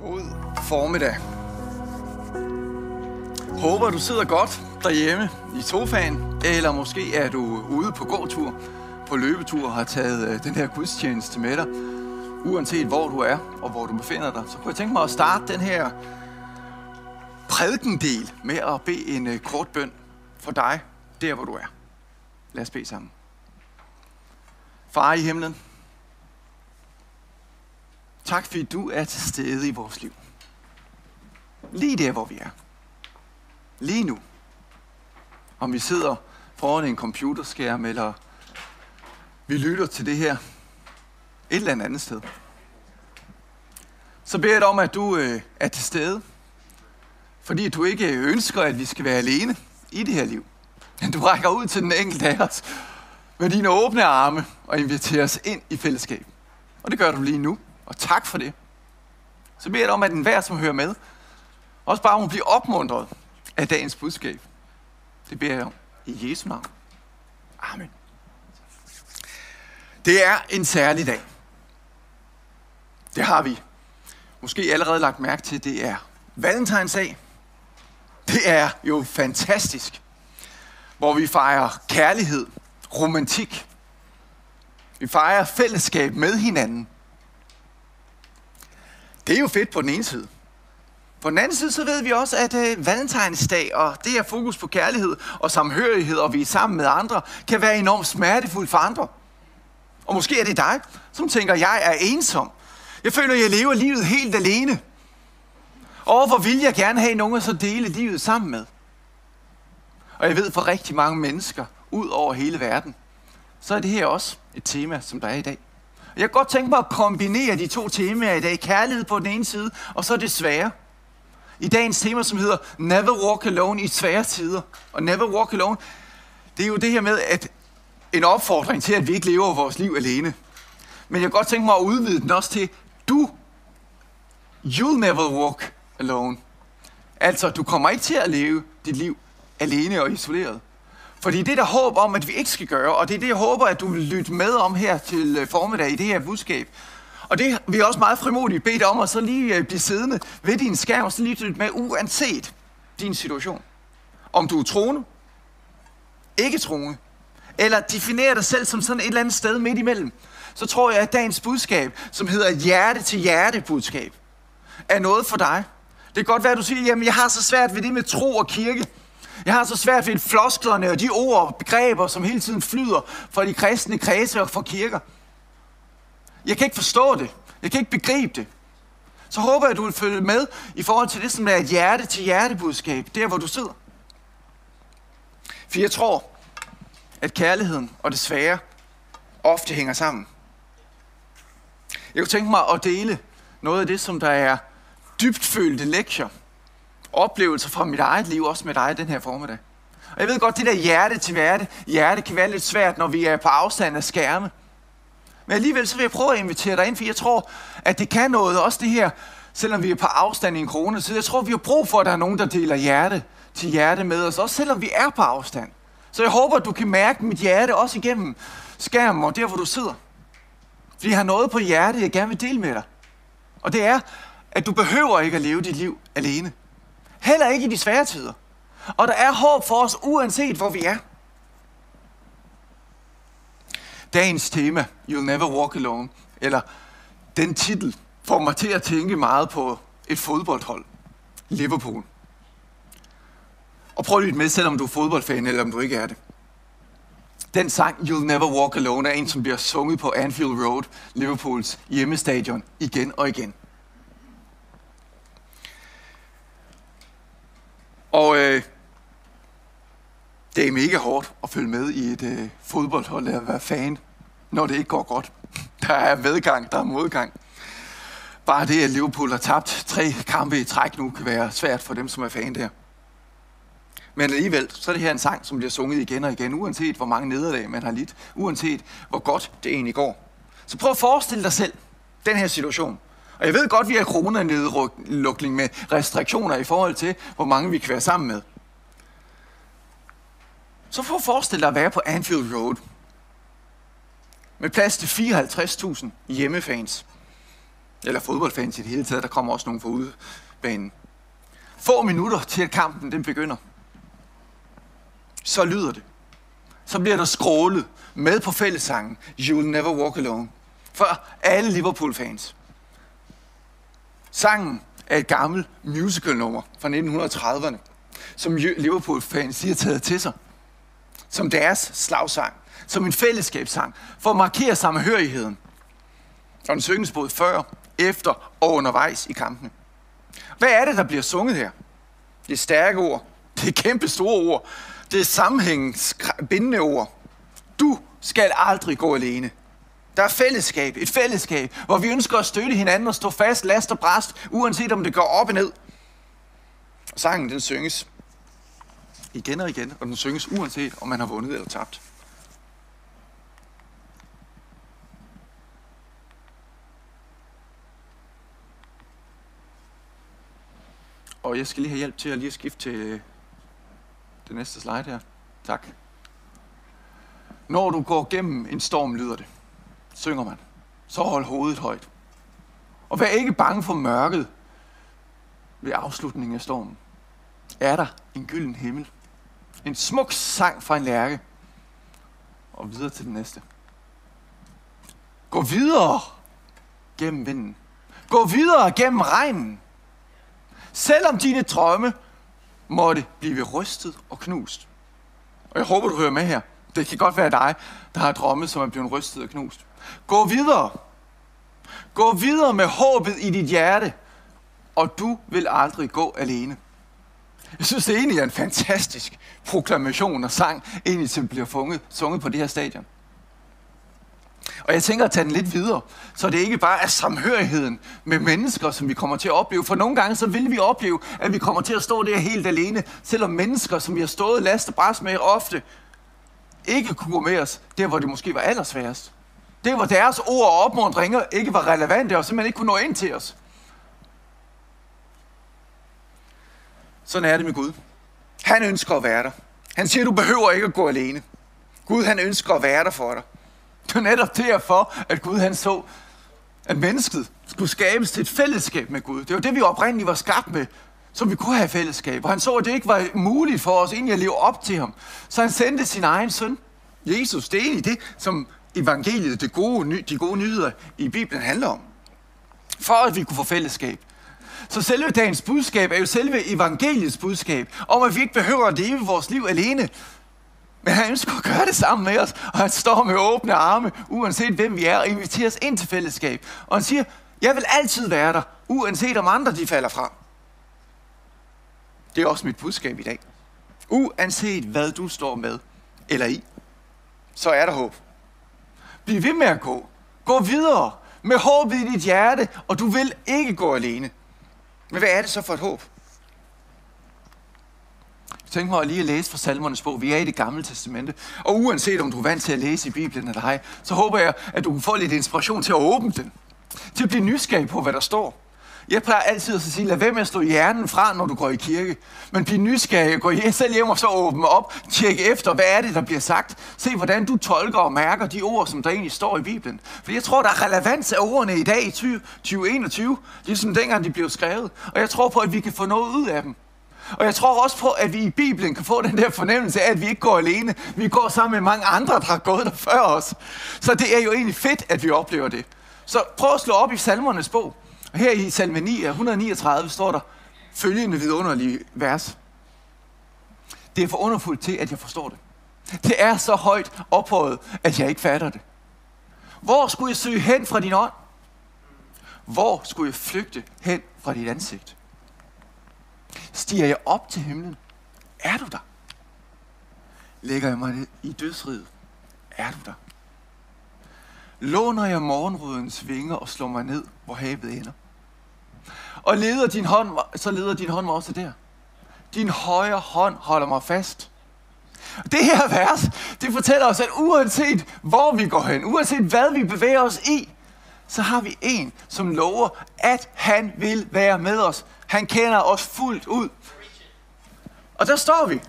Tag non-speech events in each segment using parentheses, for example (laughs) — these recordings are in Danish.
God formiddag. Håber du sidder godt derhjemme i sofaen, eller måske er du ude på gåtur, på løbetur og har taget øh, den her gudstjeneste med dig. Uanset hvor du er og hvor du befinder dig, så kunne jeg tænke mig at starte den her prædikendel med at bede en øh, kort bøn for dig, der hvor du er. Lad os bede sammen. Far i himlen, tak fordi du er til stede i vores liv. Lige der, hvor vi er. Lige nu. Om vi sidder foran en computerskærm, eller vi lytter til det her et eller andet sted. Så beder jeg dig om, at du øh, er til stede, fordi du ikke ønsker, at vi skal være alene i det her liv. Men du rækker ud til den enkelte af os med dine åbne arme og inviterer os ind i fællesskab. Og det gør du lige nu, og tak for det. Så beder jeg dig om, at enhver, som hører med, også bare må blive opmuntret af dagens budskab. Det beder jeg om i Jesu navn. Amen. Det er en særlig dag. Det har vi måske allerede lagt mærke til. Det er Valentinsdag. Det er jo fantastisk. Hvor vi fejrer kærlighed, romantik. Vi fejrer fællesskab med hinanden. Det er jo fedt på den ene side. På den anden side, så ved vi også, at øh, valentinsdag og det her fokus på kærlighed og samhørighed, og vi er sammen med andre, kan være enormt smertefuldt for andre. Og måske er det dig, som tænker, jeg er ensom. Jeg føler, jeg lever livet helt alene. Og hvor vil jeg gerne have nogen at så dele livet sammen med. Og jeg ved for rigtig mange mennesker ud over hele verden, så er det her også et tema, som der er i dag. Jeg kan godt tænke mig at kombinere de to temaer i dag. Kærlighed på den ene side, og så det svære. I dagens tema, som hedder Never Walk Alone i svære tider. Og Never Walk Alone, det er jo det her med, at en opfordring til, at vi ikke lever vores liv alene. Men jeg kan godt tænke mig at udvide den også til, du, you'll never walk alone. Altså, du kommer ikke til at leve dit liv alene og isoleret. Fordi det er der håb om, at vi ikke skal gøre, og det er det, jeg håber, at du vil lytte med om her til øh, formiddag i det her budskab. Og det vi er også meget frimodigt bedt om at så lige øh, blive siddende ved din skærm, og så lige lytte med, uanset din situation. Om du er troende, ikke troende, eller definerer dig selv som sådan et eller andet sted midt imellem, så tror jeg, at dagens budskab, som hedder hjerte til hjerte budskab, er noget for dig. Det kan godt være, at du siger, jamen jeg har så svært ved det med tro og kirke. Jeg har så svært ved flosklerne og de ord og begreber, som hele tiden flyder fra de kristne kredse og fra kirker. Jeg kan ikke forstå det. Jeg kan ikke begribe det. Så håber jeg, at du vil følge med i forhold til det, som er et hjerte-til-hjerte-budskab, der hvor du sidder. For jeg tror, at kærligheden og det svære ofte hænger sammen. Jeg kunne tænke mig at dele noget af det, som der er dybtfølte lektier, oplevelser fra mit eget liv, også med dig den her formiddag. Og jeg ved godt, det der hjerte til hjerte, hjerte kan være lidt svært, når vi er på afstand af skærme. Men alligevel så vil jeg prøve at invitere dig ind, for jeg tror, at det kan noget, også det her, selvom vi er på afstand i en krone. Så jeg tror, vi har brug for, at der er nogen, der deler hjerte til hjerte med os, også selvom vi er på afstand. Så jeg håber, at du kan mærke mit hjerte også igennem skærmen og der, hvor du sidder. Fordi jeg har noget på hjerte, jeg gerne vil dele med dig. Og det er, at du behøver ikke at leve dit liv alene. Heller ikke i de svære tider. Og der er håb for os, uanset hvor vi er. Dagens tema, You'll Never Walk Alone, eller den titel, får mig til at tænke meget på et fodboldhold. Liverpool. Og prøv at lytte med, selvom du er fodboldfan, eller om du ikke er det. Den sang, You'll Never Walk Alone, er en, som bliver sunget på Anfield Road, Liverpools hjemmestadion, igen og igen. Og øh, det er mega hårdt at følge med i et øh, fodboldhold og være fan, når det ikke går godt. (laughs) Der er medgang, der er modgang. Bare det, at Liverpool har tabt tre kampe i træk nu, kan være svært for dem, som er fan der. Men alligevel, så er det her en sang, som bliver sunget igen og igen, uanset hvor mange nederlag man har lidt, uanset hvor godt det egentlig går. Så prøv at forestille dig selv den her situation. Og jeg ved godt, vi har coronanedlukning med restriktioner i forhold til, hvor mange vi kan være sammen med. Så for at forestille dig at være på Anfield Road. Med plads til 54.000 hjemmefans. Eller fodboldfans i det hele taget, der kommer også nogen fra udebanen. Få minutter til at kampen den begynder. Så lyder det. Så bliver der skrålet med på fællessangen You'll Never Walk Alone. For alle Liverpool-fans. Sangen er et gammelt musical-nummer fra 1930'erne, som Liverpool-fans har taget til sig. Som deres slagsang. Som en fællesskabssang. For at markere samhørigheden. Og den synges både før, efter og undervejs i kampene. Hvad er det, der bliver sunget her? Det er stærke ord. Det er kæmpe store ord. Det er sammenhængsbindende ord. Du skal aldrig gå alene. Der er fællesskab, et fællesskab, hvor vi ønsker at støtte hinanden og stå fast, last og bræst, uanset om det går op og ned. Sangen den synges igen og igen, og den synges uanset om man har vundet eller tabt. Og jeg skal lige have hjælp til at lige skifte til øh, det næste slide her. Tak. Når du går gennem en storm, lyder det. Synger man. Så hold hovedet højt. Og vær ikke bange for mørket ved afslutningen af stormen. Er der en gylden himmel. En smuk sang fra en lærke. Og videre til den næste. Gå videre gennem vinden. Gå videre gennem regnen. Selvom dine drømme måtte blive rystet og knust. Og jeg håber, du hører med her. Det kan godt være dig, der har drømme, som er blevet rystet og knust. Gå videre. Gå videre med håbet i dit hjerte, og du vil aldrig gå alene. Jeg synes, det egentlig er en fantastisk proklamation og sang, egentlig som bliver funget, sunget på det her stadion. Og jeg tænker at tage den lidt videre, så det ikke bare er samhørigheden med mennesker, som vi kommer til at opleve. For nogle gange så vil vi opleve, at vi kommer til at stå der helt alene, selvom mennesker, som vi har stået last og bræs med ofte, ikke kunne gå med os, der hvor det måske var allersværest. Det hvor deres ord og opmundringer ikke var relevante og simpelthen ikke kunne nå ind til os. Sådan er det med Gud. Han ønsker at være der. Han siger, du behøver ikke at gå alene. Gud han ønsker at være der for dig. Det er netop derfor, at Gud han så, at mennesket skulle skabes til et fællesskab med Gud. Det var det, vi oprindeligt var skabt med, så vi kunne have fællesskab. Og han så, at det ikke var muligt for os egentlig at leve op til ham. Så han sendte sin egen søn, Jesus. Det er egentlig det, som evangeliet, det gode, de gode nyheder i Bibelen handler om. For at vi kunne få fællesskab. Så selve dagens budskab er jo selve evangeliets budskab, om at vi ikke behøver at leve vores liv alene, men han ønsker at gøre det sammen med os, og han står med åbne arme, uanset hvem vi er, og inviterer os ind til fællesskab. Og han siger, jeg vil altid være der, uanset om andre de falder fra. Det er også mit budskab i dag. Uanset hvad du står med eller i, så er der håb. Bliv ved med at gå. Gå videre med håb i dit hjerte, og du vil ikke gå alene. Men hvad er det så for et håb? Jeg tænkte mig lige at læse fra salmernes bog. Vi er i det gamle testamente. Og uanset om du er vant til at læse i Bibelen eller ej, så håber jeg, at du kan få lidt inspiration til at åbne den. Til at blive nysgerrig på, hvad der står. Jeg plejer altid at sige, lad være med at stå hjernen fra, når du går i kirke. Men bliv nysgerrig, gå selv hjem og så åbne op, tjek efter, hvad er det, der bliver sagt. Se, hvordan du tolker og mærker de ord, som der egentlig står i Bibelen. For jeg tror, der er relevans af ordene i dag i 2021, ligesom dengang de blev skrevet. Og jeg tror på, at vi kan få noget ud af dem. Og jeg tror også på, at vi i Bibelen kan få den der fornemmelse af, at vi ikke går alene. Vi går sammen med mange andre, der har gået der før os. Så det er jo egentlig fedt, at vi oplever det. Så prøv at slå op i salmernes bog. Og her i salme 9, 139 står der følgende vidunderlige vers. Det er for underfuldt til, at jeg forstår det. Det er så højt ophøjet, at jeg ikke fatter det. Hvor skulle jeg søge hen fra din ånd? Hvor skulle jeg flygte hen fra dit ansigt? Stiger jeg op til himlen? Er du der? Lægger jeg mig i dødsriget? Er du der? Låner jeg morgenrødens vinger og slår mig ned, hvor havet ender? Og leder din hånd, så leder din hånd mig også der. Din højre hånd holder mig fast. Det her vers, det fortæller os, at uanset hvor vi går hen, uanset hvad vi bevæger os i, så har vi en, som lover, at han vil være med os. Han kender os fuldt ud. Og der står vi.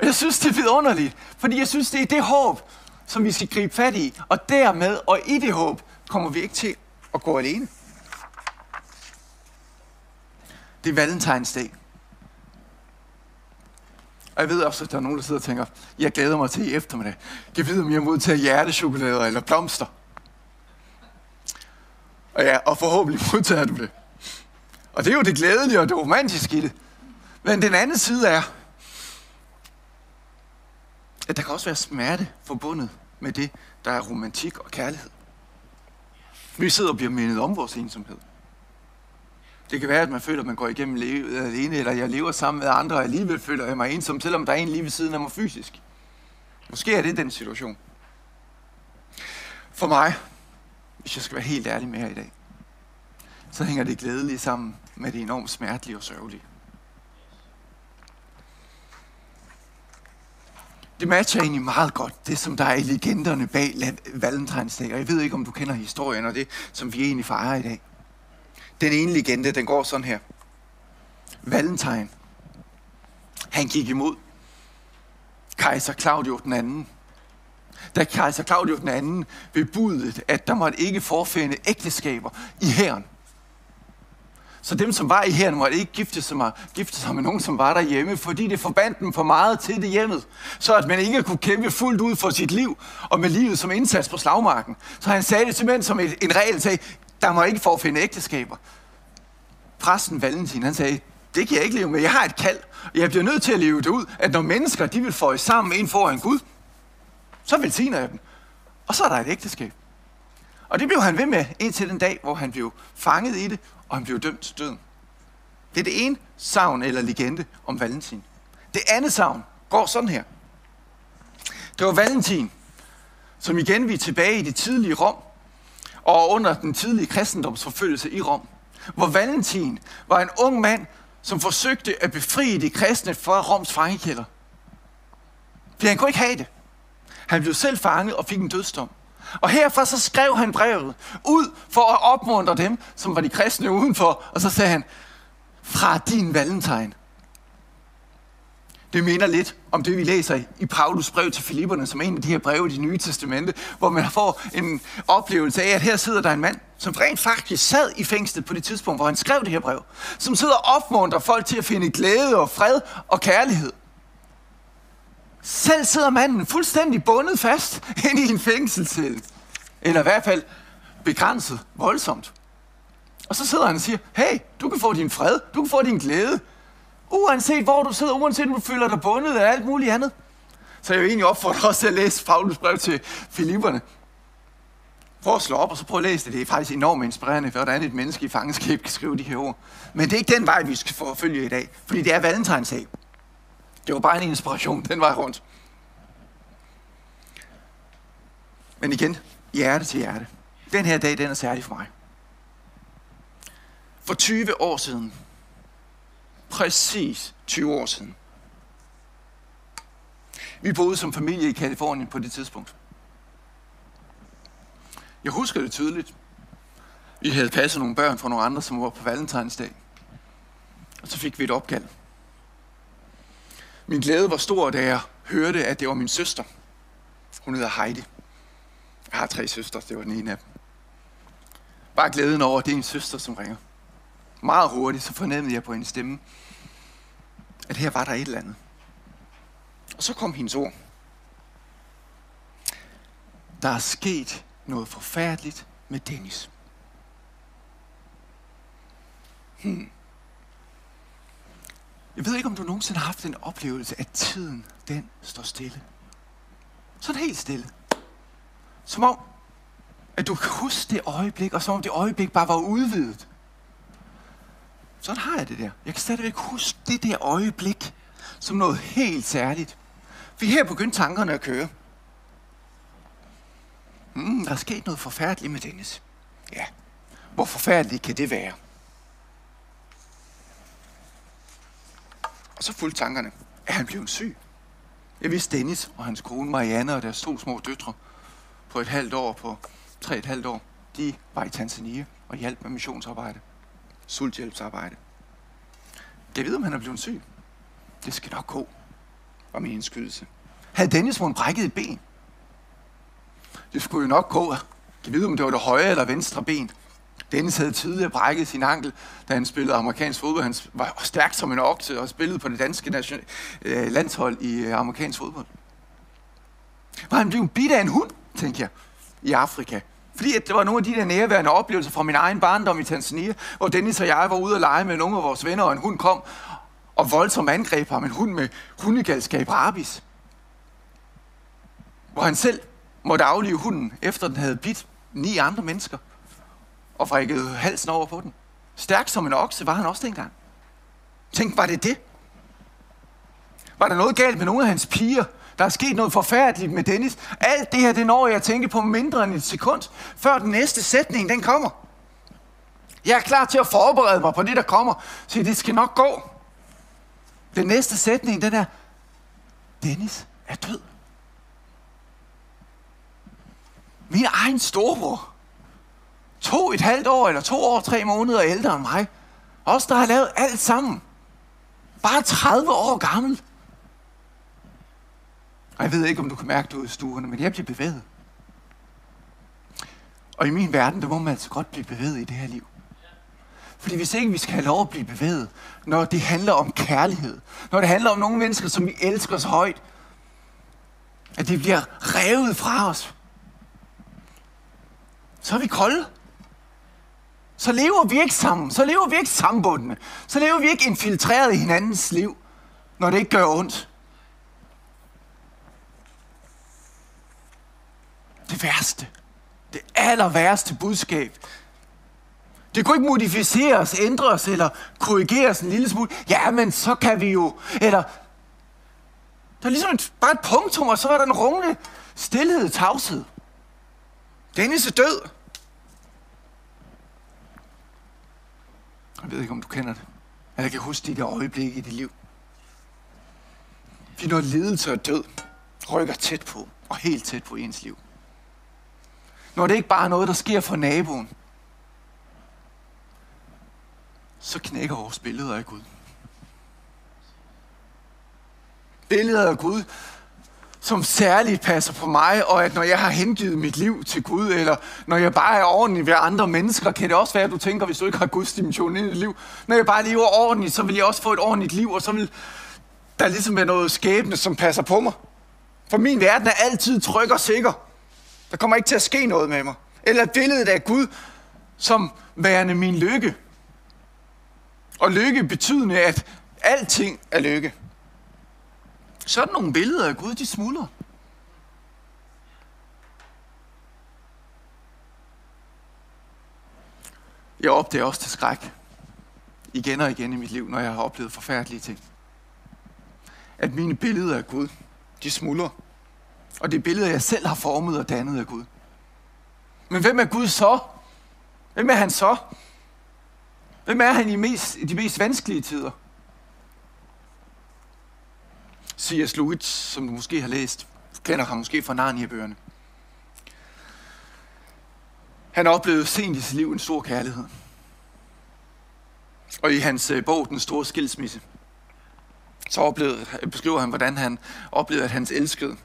Og jeg synes, det er vidunderligt, fordi jeg synes, det er det håb, som vi skal gribe fat i. Og dermed, og i det håb, kommer vi ikke til at gå alene. Det er valentinsdag. Og jeg ved også, at der er nogen, der sidder og tænker, jeg glæder mig til i eftermiddag. Jeg ved, om jeg modtager hjertechokolader eller blomster. Og ja, og forhåbentlig modtager du det. Og det er jo det glædelige og det romantiske i det. Men den anden side er, at der kan også være smerte forbundet med det, der er romantik og kærlighed. Vi sidder og bliver mindet om vores ensomhed. Det kan være, at man føler, at man går igennem livet alene, eller jeg lever sammen med andre, og alligevel føler jeg mig ensom, selvom der er en lige ved siden af mig fysisk. Måske er det den situation. For mig, hvis jeg skal være helt ærlig med jer i dag, så hænger det glædelige sammen med det enormt smertelige og sørgelige. Det matcher egentlig meget godt det, som der er i legenderne bag Valentinsdag. Og jeg ved ikke, om du kender historien og det, som vi egentlig fejrer i dag. Den ene legende, den går sådan her. Valentine, han gik imod kejser Claudio den anden. Da kejser Claudio den anden bebudede, at der måtte ikke forfinde ægteskaber i hæren. Så dem, som var i hæren, måtte ikke gifte sig, med, gifte sig med nogen, som var derhjemme, fordi det forbandt dem for meget til det hjemmet. Så at man ikke kunne kæmpe fuldt ud for sit liv, og med livet som indsats på slagmarken. Så han sagde det simpelthen som et, en regel, sagde, der må ikke forfinde ægteskaber. Præsten Valentin, han sagde, det kan jeg ikke leve med. Jeg har et kald, og jeg bliver nødt til at leve det ud, at når mennesker de vil få sammen en foran Gud, så velsigner jeg dem. Og så er der et ægteskab. Og det blev han ved med indtil den dag, hvor han blev fanget i det, og han blev dømt til døden. Det er det ene savn eller legende om Valentin. Det andet savn går sådan her. Det var Valentin, som igen vi er tilbage i det tidlige Rom, og under den tidlige kristendomsforfølgelse i Rom, hvor Valentin var en ung mand, som forsøgte at befri de kristne fra Roms fangekælder. For han kunne ikke have det. Han blev selv fanget og fik en dødsdom. Og herfra så skrev han brevet ud for at opmuntre dem, som var de kristne udenfor. Og så sagde han, fra din valentine. Det minder lidt om det, vi læser i Paulus brev til Filipperne, som er en af de her breve i det nye testamente, hvor man får en oplevelse af, at her sidder der en mand, som rent faktisk sad i fængslet på det tidspunkt, hvor han skrev det her brev, som sidder og opmuntrer folk til at finde glæde og fred og kærlighed. Selv sidder manden fuldstændig bundet fast ind i en fængselscelle. Eller i hvert fald begrænset voldsomt. Og så sidder han og siger, hey, du kan få din fred, du kan få din glæde. Uanset hvor du sidder, uanset om du føler dig bundet af alt muligt andet. Så jeg vil egentlig opfordre os til at læse Paulus brev til Filipperne. Prøv at slå op, og så prøv at læse det. Det er faktisk enormt inspirerende, hvordan et menneske i fangenskab kan skrive de her ord. Men det er ikke den vej, vi skal forfølge i dag, fordi det er valentinsdag. Det var bare en inspiration, den vej rundt. Men igen, hjerte til hjerte. Den her dag, den er særlig for mig. For 20 år siden, præcis 20 år siden, vi boede som familie i Kalifornien på det tidspunkt. Jeg husker det tydeligt. Vi havde passet nogle børn fra nogle andre, som var på valentinsdag. Og så fik vi et opkald. Min glæde var stor, da jeg hørte, at det var min søster. Hun hedder Heidi. Jeg har tre søstre, det var den ene af dem. Bare glæden over, at det er en søster, som ringer. Meget hurtigt, så fornemmede jeg på hendes stemme, at her var der et eller andet. Og så kom hendes ord. Der er sket noget forfærdeligt med Dennis. Hmm. Jeg ved ikke, om du nogensinde har haft en oplevelse, at tiden, den står stille. Sådan helt stille. Som om, at du kan huske det øjeblik, og som om det øjeblik bare var udvidet. Sådan har jeg det der. Jeg kan stadigvæk huske det der øjeblik som noget helt særligt. For her begyndte tankerne at køre. Mm, der er sket noget forfærdeligt med Dennis. Ja, hvor forfærdeligt kan det være? Og så fulgte tankerne. Er han blevet syg? Jeg vidste Dennis og hans kone Marianne og deres to små døtre på et halvt år, på tre et halvt år, de var i Tanzania og hjalp med missionsarbejde. Sulthjælpsarbejde. Jeg ved, om han er blevet syg. Det skal nok gå, var min indskydelse. Havde Dennis fået brækket et ben? Det skulle jo nok gå. Jeg ved, om det var det højre eller venstre ben. Dennis havde tidligere brækket sin ankel, da han spillede amerikansk fodbold. Han var stærk som en okse og spillede på det danske nation, øh, landshold i øh, amerikansk fodbold. Var han blevet bidt af en hund, tænkte jeg, i Afrika. Fordi at det var nogle af de der nærværende oplevelser fra min egen barndom i Tanzania, hvor Dennis og jeg var ude og lege med nogle af vores venner, og en hund kom og voldsomt angreb ham. En hund med hundegalskab rabis. Hvor han selv måtte aflive hunden, efter den havde bidt ni andre mennesker og frækkede halsen over på den. Stærk som en okse var han også dengang. Tænk, var det det? Var der noget galt med nogle af hans piger? Der er sket noget forfærdeligt med Dennis. Alt det her, det når jeg tænker på mindre end et sekund, før den næste sætning, den kommer. Jeg er klar til at forberede mig på det, der kommer, så det skal nok gå. Den næste sætning, den er, Dennis er død. Min egen storebror to et halvt år, eller to år, tre måneder ældre end mig. Os, der har lavet alt sammen. Bare 30 år gammel. Og jeg ved ikke, om du kan mærke det ude i stuerne, men jeg bliver bevæget. Og i min verden, der må man altså godt blive bevæget i det her liv. Fordi hvis ikke vi skal have lov at blive bevæget, når det handler om kærlighed, når det handler om nogle mennesker, som vi elsker så højt, at det bliver revet fra os, så er vi kolde så lever vi ikke sammen. Så lever vi ikke sammenbundne. Så lever vi ikke infiltreret i hinandens liv, når det ikke gør ondt. Det værste. Det aller værste budskab. Det kunne ikke modificeres, ændres eller korrigeres en lille smule. Ja, men så kan vi jo. Eller der er ligesom et, bare et punktum, og så er der en rungende stillhed, tavshed. Dennis er død. Jeg ved ikke, om du kender det. Men jeg kan huske de der øjeblikke i dit liv. Vi når lidelse og død rykker tæt på, og helt tæt på ens liv. Når det ikke bare er noget, der sker for naboen, så knækker vores billeder af Gud. Billeder af Gud, som særligt passer på mig, og at når jeg har hengivet mit liv til Gud, eller når jeg bare er ordentlig ved andre mennesker, kan det også være, at du tænker, hvis du ikke har Guds dimension i dit liv, når jeg bare lever ordentligt, så vil jeg også få et ordentligt liv, og så vil der ligesom være noget skæbne, som passer på mig. For min verden er altid tryg og sikker. Der kommer ikke til at ske noget med mig. Eller billedet af Gud som værende min lykke. Og lykke betydende, at alting er lykke. Sådan nogle billeder af Gud, de smuldrer. Jeg opdager også til skræk. Igen og igen i mit liv, når jeg har oplevet forfærdelige ting. At mine billeder af Gud, de smuldrer. Og det er billeder, jeg selv har formet og dannet af Gud. Men hvem er Gud så? Hvem er han så? Hvem er han i, mest, i de mest vanskelige tider? C.S. Lewis, som du måske har læst, kender ham måske fra Narnia-bøgerne. Han oplevede sent i sit liv en stor kærlighed. Og i hans øh, bog, Den store skilsmisse, så oplevede, beskriver han, hvordan han oplevede, at hans elskede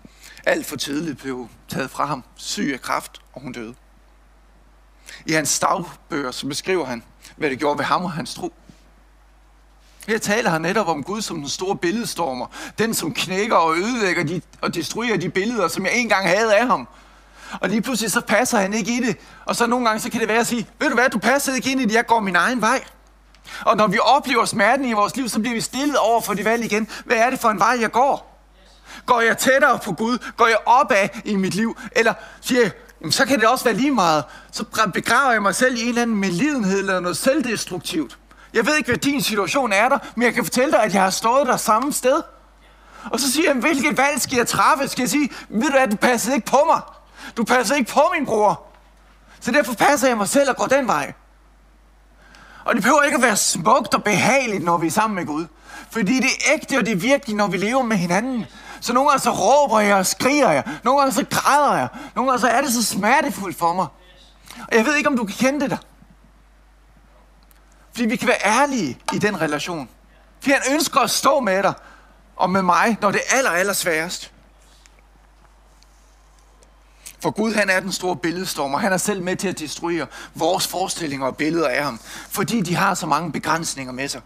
alt for tidligt blev taget fra ham, syg af kraft, og hun døde. I hans dagbøger, så beskriver han, hvad det gjorde ved ham og hans tro. Her taler han netop om Gud som den store billedstormer. Den, som knækker og ødelægger de, og destruerer de billeder, som jeg engang havde af ham. Og lige pludselig så passer han ikke i det. Og så nogle gange så kan det være at sige, ved du hvad, du passer ikke ind i det, jeg går min egen vej. Og når vi oplever smerten i vores liv, så bliver vi stillet over for det valg igen. Hvad er det for en vej, jeg går? Går jeg tættere på Gud? Går jeg opad i mit liv? Eller siger jeg, jamen, så kan det også være lige meget. Så begraver jeg mig selv i en eller anden medlidenhed eller noget selvdestruktivt. Jeg ved ikke, hvad din situation er der, men jeg kan fortælle dig, at jeg har stået der samme sted. Og så siger han, hvilket valg skal jeg træffe? Skal jeg sige, ved du hvad, du passede ikke på mig. Du passede ikke på min bror. Så derfor passer jeg mig selv og går den vej. Og det behøver ikke at være smukt og behageligt, når vi er sammen med Gud. Fordi det er ægte, og det er virkelig, når vi lever med hinanden. Så nogle gange så råber jeg og skriger jeg. Nogle gange så græder jeg. Nogle gange så er det så smertefuldt for mig. Og jeg ved ikke, om du kan kende det der. Fordi vi kan være ærlige i den relation. Fordi han ønsker at stå med dig og med mig, når det er aller, aller sværest. For Gud han er den store billedstormer. Han er selv med til at destruere vores forestillinger og billeder af ham, fordi de har så mange begrænsninger med sig.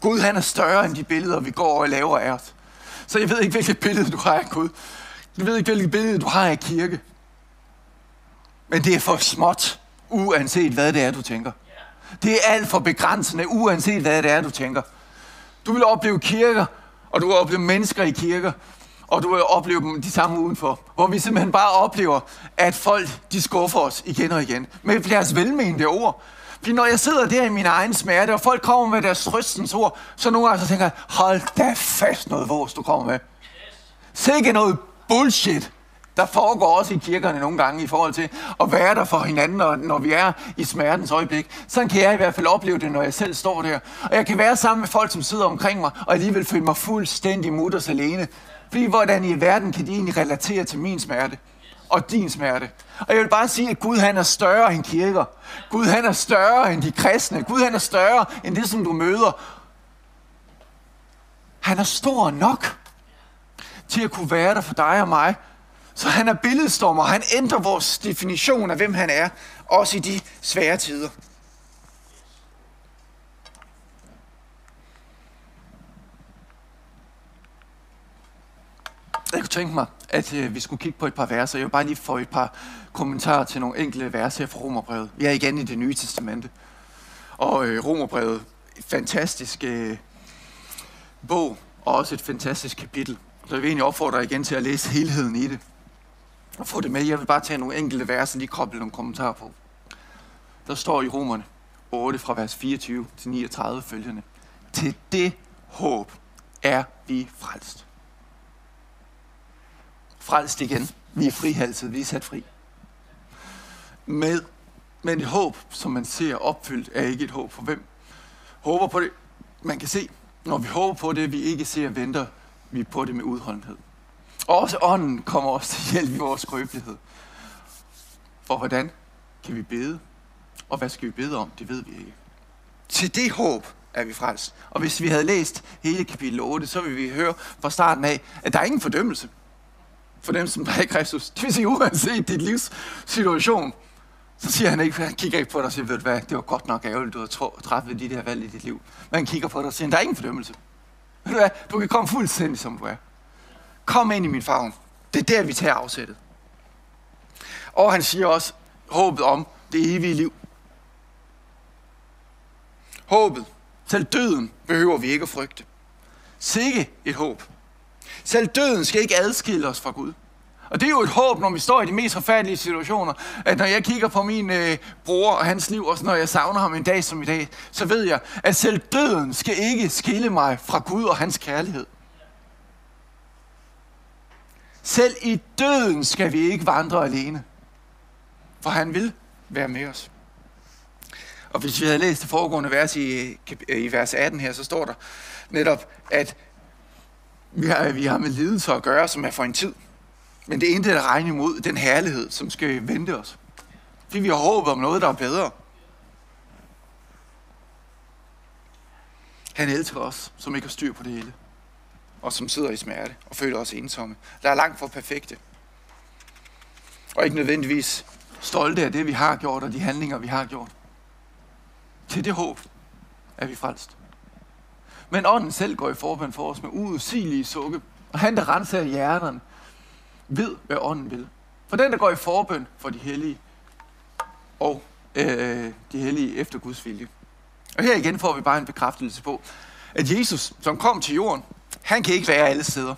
Gud han er større end de billeder, vi går og laver af os. Så jeg ved ikke, hvilket billede du har af Gud. Jeg ved ikke, hvilket billede du har af kirke. Men det er for småt, uanset hvad det er, du tænker. Det er alt for begrænsende, uanset hvad det er, du tænker. Du vil opleve kirker, og du vil opleve mennesker i kirker, og du vil opleve dem de samme udenfor. Hvor vi simpelthen bare oplever, at folk de skuffer os igen og igen. Med deres velmenende ord. Fordi når jeg sidder der i min egen smerte, og folk kommer med deres trøstens ord, så nogle gange så tænker jeg, hold da fast noget vores, du kommer med. Sikke noget bullshit, der foregår også i kirkerne nogle gange i forhold til at være der for hinanden, når, når vi er i smertens øjeblik. Sådan kan jeg i hvert fald opleve det, når jeg selv står der. Og jeg kan være sammen med folk, som sidder omkring mig, og alligevel føle mig fuldstændig mutters alene. Fordi hvordan i verden kan de egentlig relatere til min smerte? og din smerte. Og jeg vil bare sige, at Gud han er større end kirker. Gud han er større end de kristne. Gud han er større end det, som du møder. Han er stor nok til at kunne være der for dig og mig. Så han er billedstormer. Han ændrer vores definition af, hvem han er, også i de svære tider. Jeg kunne tænke mig, at øh, vi skulle kigge på et par verser. Jeg vil bare lige få et par kommentarer til nogle enkelte verser her fra Romerbrevet. Vi er igen i det nye testamente. Og øh, Romerbrevet, fantastisk øh, bog, og også et fantastisk kapitel. Så jeg vil egentlig opfordre dig igen til at læse helheden i det. Og få det med. Jeg vil bare tage nogle enkelte vers og lige koble nogle kommentarer på. Der står i Romerne 8 fra vers 24 til 39 følgende. Til det håb er vi frelst frelst igen. Vi er frihalset, vi er sat fri. Med, men et håb, som man ser opfyldt, er ikke et håb for hvem. Håber på det, man kan se. Når vi håber på det, vi ikke ser, venter vi på det med udholdenhed. Og også ånden kommer os til hjælp i vores skrøbelighed. For hvordan kan vi bede? Og hvad skal vi bede om? Det ved vi ikke. Til det håb er vi frelst. Og hvis vi havde læst hele kapitel 8, så ville vi høre fra starten af, at der er ingen fordømmelse for dem, som er i Kristus. Det vil sige, uanset dit livs situation, så siger han ikke, han kigger ikke på dig og siger, ved du hvad, det var godt nok ærgerligt, du har træffet de der valg i dit liv. Men han kigger på dig og siger, der er ingen fordømmelse. Ved du hvad, du kan komme fuldstændig som du er. Kom ind i min favn. Det er der, vi tager afsættet. Og han siger også håbet om det evige liv. Håbet. Selv døden behøver vi ikke at frygte. Sikke et håb. Selv døden skal ikke adskille os fra Gud. Og det er jo et håb, når vi står i de mest forfærdelige situationer, at når jeg kigger på min øh, bror og hans liv, og når jeg savner ham en dag som i dag, så ved jeg, at selv døden skal ikke skille mig fra Gud og hans kærlighed. Selv i døden skal vi ikke vandre alene, for han vil være med os. Og hvis vi havde læst det foregående vers i, i vers 18 her, så står der netop, at vi har, vi har med lidelse at gøre, som er for en tid. Men det er intet at regne imod den herlighed, som skal vente os. Fordi vi har håbet om noget, der er bedre. Han elsker os, som ikke har styr på det hele. Og som sidder i smerte og føler os ensomme. Der er langt fra perfekte. Og ikke nødvendigvis stolte af det, vi har gjort, og de handlinger, vi har gjort. Til det håb er vi frelst. Men ånden selv går i forbøn for os med uudsigelige sukke. Og han, der renser hjerterne, ved, hvad ånden vil. For den, der går i forbøn for de hellige, og øh, de hellige efter Guds vilje. Og her igen får vi bare en bekræftelse på, at Jesus, som kom til jorden, han kan ikke være alle steder.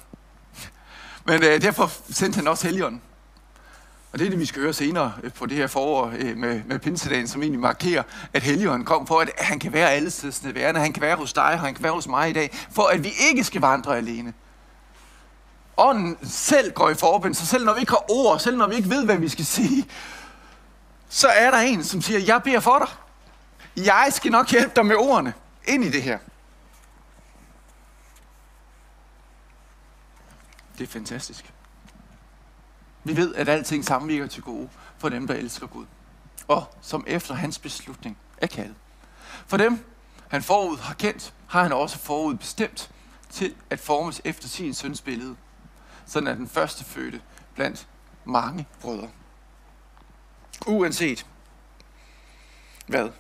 Men øh, derfor sendte han også helgen. Og det er det, vi skal høre senere øh, på det her forår øh, med, med pinsedagen, som egentlig markerer, at Helligånden kom for, at han kan være alle steder værende. Han kan være hos dig, og han kan være hos mig i dag, for at vi ikke skal vandre alene. Ånden selv går i forbind, så selv når vi ikke har ord, selv når vi ikke ved, hvad vi skal sige, så er der en, som siger, jeg beder for dig. Jeg skal nok hjælpe dig med ordene ind i det her. Det er fantastisk. Vi ved, at alting samvirker til gode for dem, der elsker Gud. Og som efter hans beslutning er kaldet. For dem, han forud har kendt, har han også forud bestemt til at formes efter sin søns billede. Sådan at den første fødte blandt mange brødre. Uanset hvad,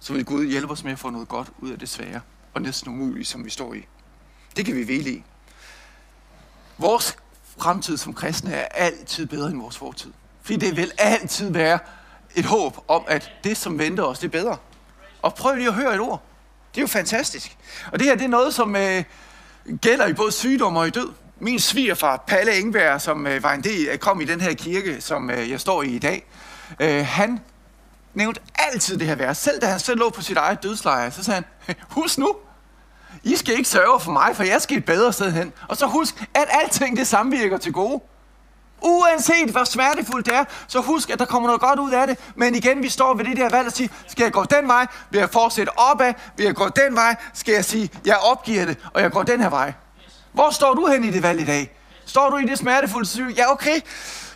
så vil Gud hjælpe os med at få noget godt ud af det svære og næsten umulige, som vi står i. Det kan vi hvile i. Vores fremtid som kristne er altid bedre end vores fortid. Fordi det vil altid være et håb om, at det, som venter os, det er bedre. Og prøv lige at høre et ord. Det er jo fantastisk. Og det her, det er noget, som øh, gælder i både sygdom og i død. Min svigerfar, Palle Engberg, som øh, var en del, kom i den her kirke, som øh, jeg står i i dag, øh, han nævnte altid det her vers. Selv da han selv lå på sit eget dødsleje, så sagde han, husk nu, i skal ikke sørge for mig, for jeg skal et bedre sted hen. Og så husk, at alting det samvirker til gode. Uanset hvor smertefuldt det er, så husk, at der kommer noget godt ud af det. Men igen, vi står ved det der valg og siger, skal jeg gå den vej? Vil jeg fortsætte opad? Vil jeg gå den vej? Skal jeg sige, jeg opgiver det, og jeg går den her vej? Hvor står du hen i det valg i dag? Står du i det smertefulde? Så ja, okay.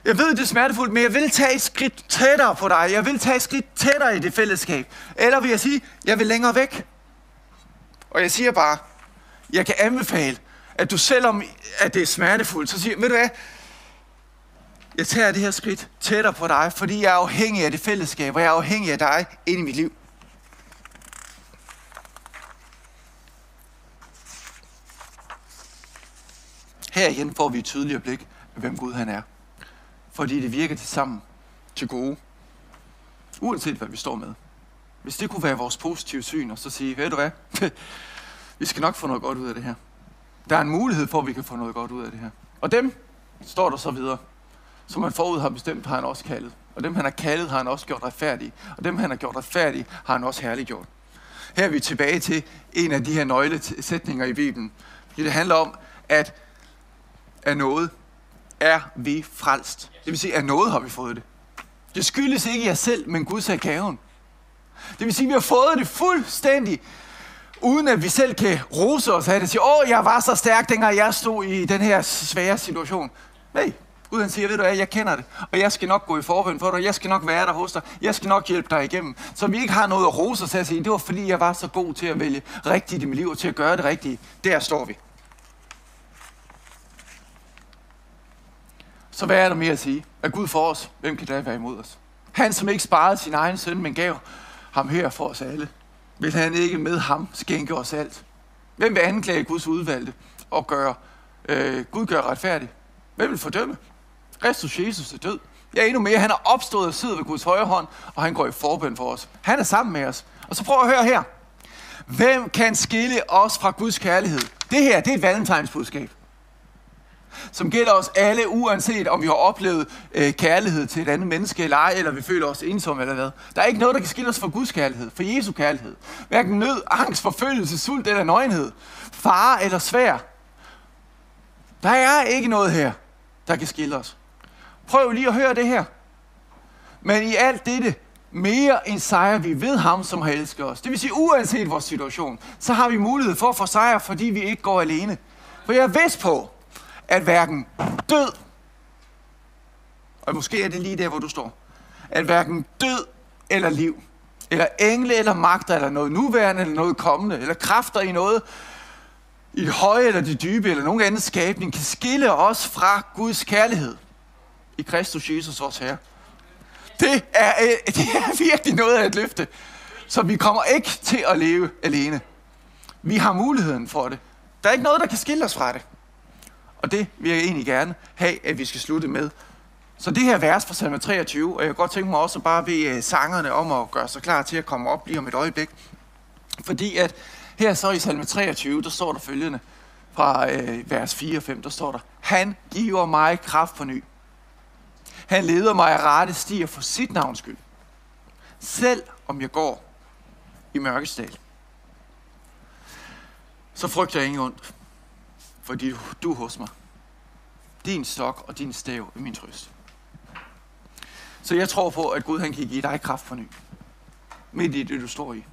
Jeg ved, det er smertefuldt, men jeg vil tage et skridt tættere på dig. Jeg vil tage et skridt tættere i det fællesskab. Eller vil jeg sige, jeg vil længere væk. Og jeg siger bare, jeg kan anbefale, at du selvom at det er smertefuldt, så siger, ved du hvad, jeg tager det her skridt tættere på dig, fordi jeg er afhængig af det fællesskab, og jeg er afhængig af dig ind i mit liv. Her igen får vi et tydeligere blik af, hvem Gud han er. Fordi det virker til sammen til gode. Uanset hvad vi står med. Hvis det kunne være vores positive syn, og så sige, ved du hvad, (laughs) vi skal nok få noget godt ud af det her. Der er en mulighed for, at vi kan få noget godt ud af det her. Og dem, står der så videre, som han forud har bestemt, har han også kaldet. Og dem, han har kaldet, har han også gjort retfærdige. Og dem, han har gjort retfærdige, har han også herliggjort. Her er vi tilbage til en af de her nøglesætninger i Bibelen. Det handler om, at af noget er vi frelst. Det vil sige, at noget har vi fået det. Det skyldes ikke jer selv, men Gud sagde gaven. Det vil sige, at vi har fået det fuldstændig, uden at vi selv kan rose os af det. Sige, åh, jeg var så stærk, dengang jeg stod i den her svære situation. Nej, uden han siger, ved du hvad, jeg kender det, og jeg skal nok gå i forhånd for dig, jeg skal nok være der hos dig, jeg skal nok hjælpe dig igennem. Så vi ikke har noget at rose os af sige, det var fordi, jeg var så god til at vælge rigtigt i mit liv, og til at gøre det rigtige. Der står vi. Så hvad er der mere at sige? At Gud for os, hvem kan da være imod os? Han, som ikke sparede sin egen søn, men gav ham her for os alle. Vil han ikke med ham skænke os alt? Hvem vil anklage Guds udvalgte og gøre øh, Gud gør retfærdig? Hvem vil fordømme? Kristus Jesus er død. Ja, endnu mere. Han er opstået og sidder ved Guds højre hånd, og han går i forbøn for os. Han er sammen med os. Og så prøv at høre her. Hvem kan skille os fra Guds kærlighed? Det her, det er et valentinsbudskab som gælder os alle, uanset om vi har oplevet øh, kærlighed til et andet menneske eller ej, eller vi føler os ensomme eller hvad. Der er ikke noget, der kan skille os fra Guds kærlighed, fra Jesu kærlighed. Hverken nød, angst, forfølgelse, sult eller nøgenhed, fare eller svær. Der er ikke noget her, der kan skille os. Prøv lige at høre det her. Men i alt dette, mere end sejr vi ved ham, som har elsket os. Det vil sige, uanset vores situation, så har vi mulighed for at få sejr, fordi vi ikke går alene. For jeg er vist på, at hverken død, og måske er det lige der, hvor du står, at hverken død eller liv, eller engle eller magter, eller noget nuværende, eller noget kommende, eller kræfter i noget, i det høje eller det dybe, eller nogen anden skabning, kan skille os fra Guds kærlighed i Kristus Jesus, vores Herre. Det er, øh, (laughs) det er virkelig noget af et løfte. Så vi kommer ikke til at leve alene. Vi har muligheden for det. Der er ikke noget, der kan skille os fra det. Og det vil jeg egentlig gerne have, at vi skal slutte med. Så det her vers fra salme 23, og jeg kan godt tænke mig også at bare bede øh, sangerne om at gøre sig klar til at komme op lige om et øjeblik. Fordi at her så i salme 23, der står der følgende fra øh, vers 4 og 5, der står der, Han giver mig kraft på ny. Han leder mig af rette stier for sit navns skyld. Selv om jeg går i mørkestal, så frygter jeg ingen ondt fordi du er hos mig. Din stok og din stav er min trøst. Så jeg tror på, at Gud han kan give dig kraft for ny. Midt i det, du står i.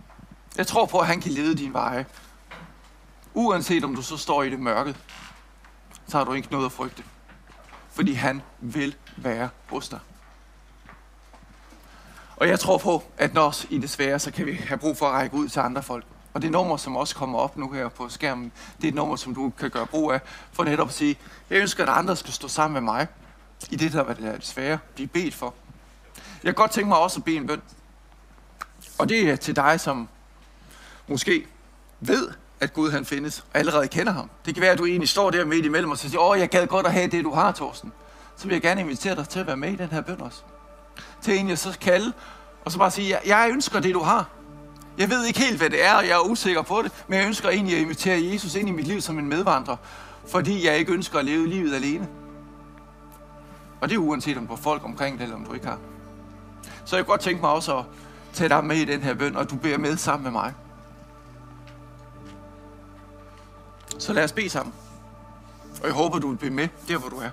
Jeg tror på, at han kan lede din veje. Uanset om du så står i det mørke, så har du ikke noget at frygte. Fordi han vil være hos dig. Og jeg tror på, at når os i det svære, så kan vi have brug for at række ud til andre folk. Og det nummer, som også kommer op nu her på skærmen, det er et nummer, som du kan gøre brug af, for netop at sige, jeg ønsker, at andre skal stå sammen med mig, i det, der er det svære, blive bedt for. Jeg kan godt tænke mig også at bede en bøn. Og det er til dig, som måske ved, at Gud han findes, og allerede kender ham. Det kan være, at du egentlig står der midt imellem og siger, åh, jeg gad godt at have det, du har, Torsten. Så vil jeg gerne invitere dig til at være med i den her bøn også. Til egentlig jeg så kalde, og så bare sige, jeg ønsker det, du har. Jeg ved ikke helt, hvad det er, og jeg er usikker på det, men jeg ønsker egentlig at invitere Jesus ind i mit liv som en medvandrer, fordi jeg ikke ønsker at leve livet alene. Og det er uanset om du har folk omkring det, eller om du ikke har. Så jeg kunne godt tænke mig også at tage dig med i den her bøn, og du beder med sammen med mig. Så lad os bede sammen. Og jeg håber, du vil blive med der, hvor du er.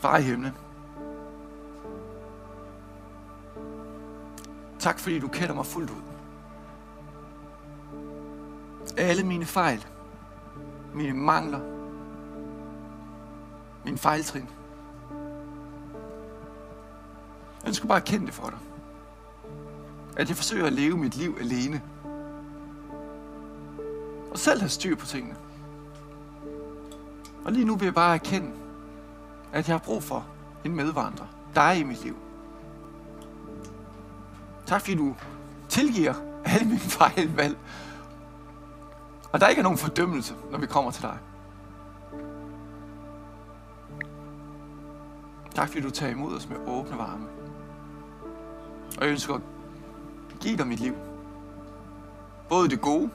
Far i himlen. Tak fordi du kender mig fuldt ud. Alle mine fejl, mine mangler, min fejltrin. Jeg ønsker bare at kende det for dig. At jeg forsøger at leve mit liv alene. Og selv have styr på tingene. Og lige nu vil jeg bare erkende, at jeg har brug for en medvandrer. Dig i mit liv. Tak fordi du tilgiver alle mine fejlvalg. Og der ikke er nogen fordømmelse, når vi kommer til dig. Tak fordi du tager imod os med åbne varme. Og jeg ønsker at give dig mit liv. Både det gode,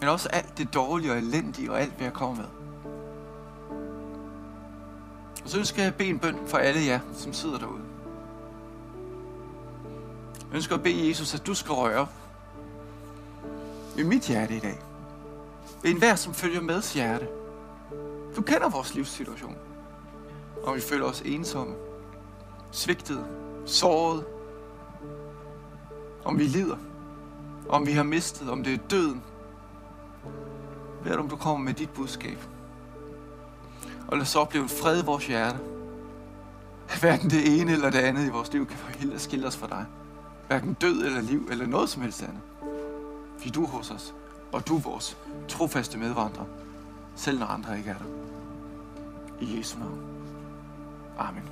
men også alt det dårlige og elendige og alt, hvad jeg kommer med. Og så ønsker jeg at bede en bøn for alle jer, som sidder derude. Jeg ønsker at bede Jesus, at du skal røre i mit hjerte i dag. Ved enhver, som følger med hjerte. Du kender vores livssituation. Og vi føler os ensomme, svigtede, såret. Om vi lider. Om vi har mistet. Om det er døden. Ved om du kommer med dit budskab. Og lad os opleve en fred i vores hjerte. Hverken det ene eller det andet i vores liv kan forhindre skille os fra dig. Hverken død eller liv eller noget som helst andet. Fordi du er hos os, og du er vores trofaste medvandrer, selv når andre ikke er der. I Jesu navn. Amen.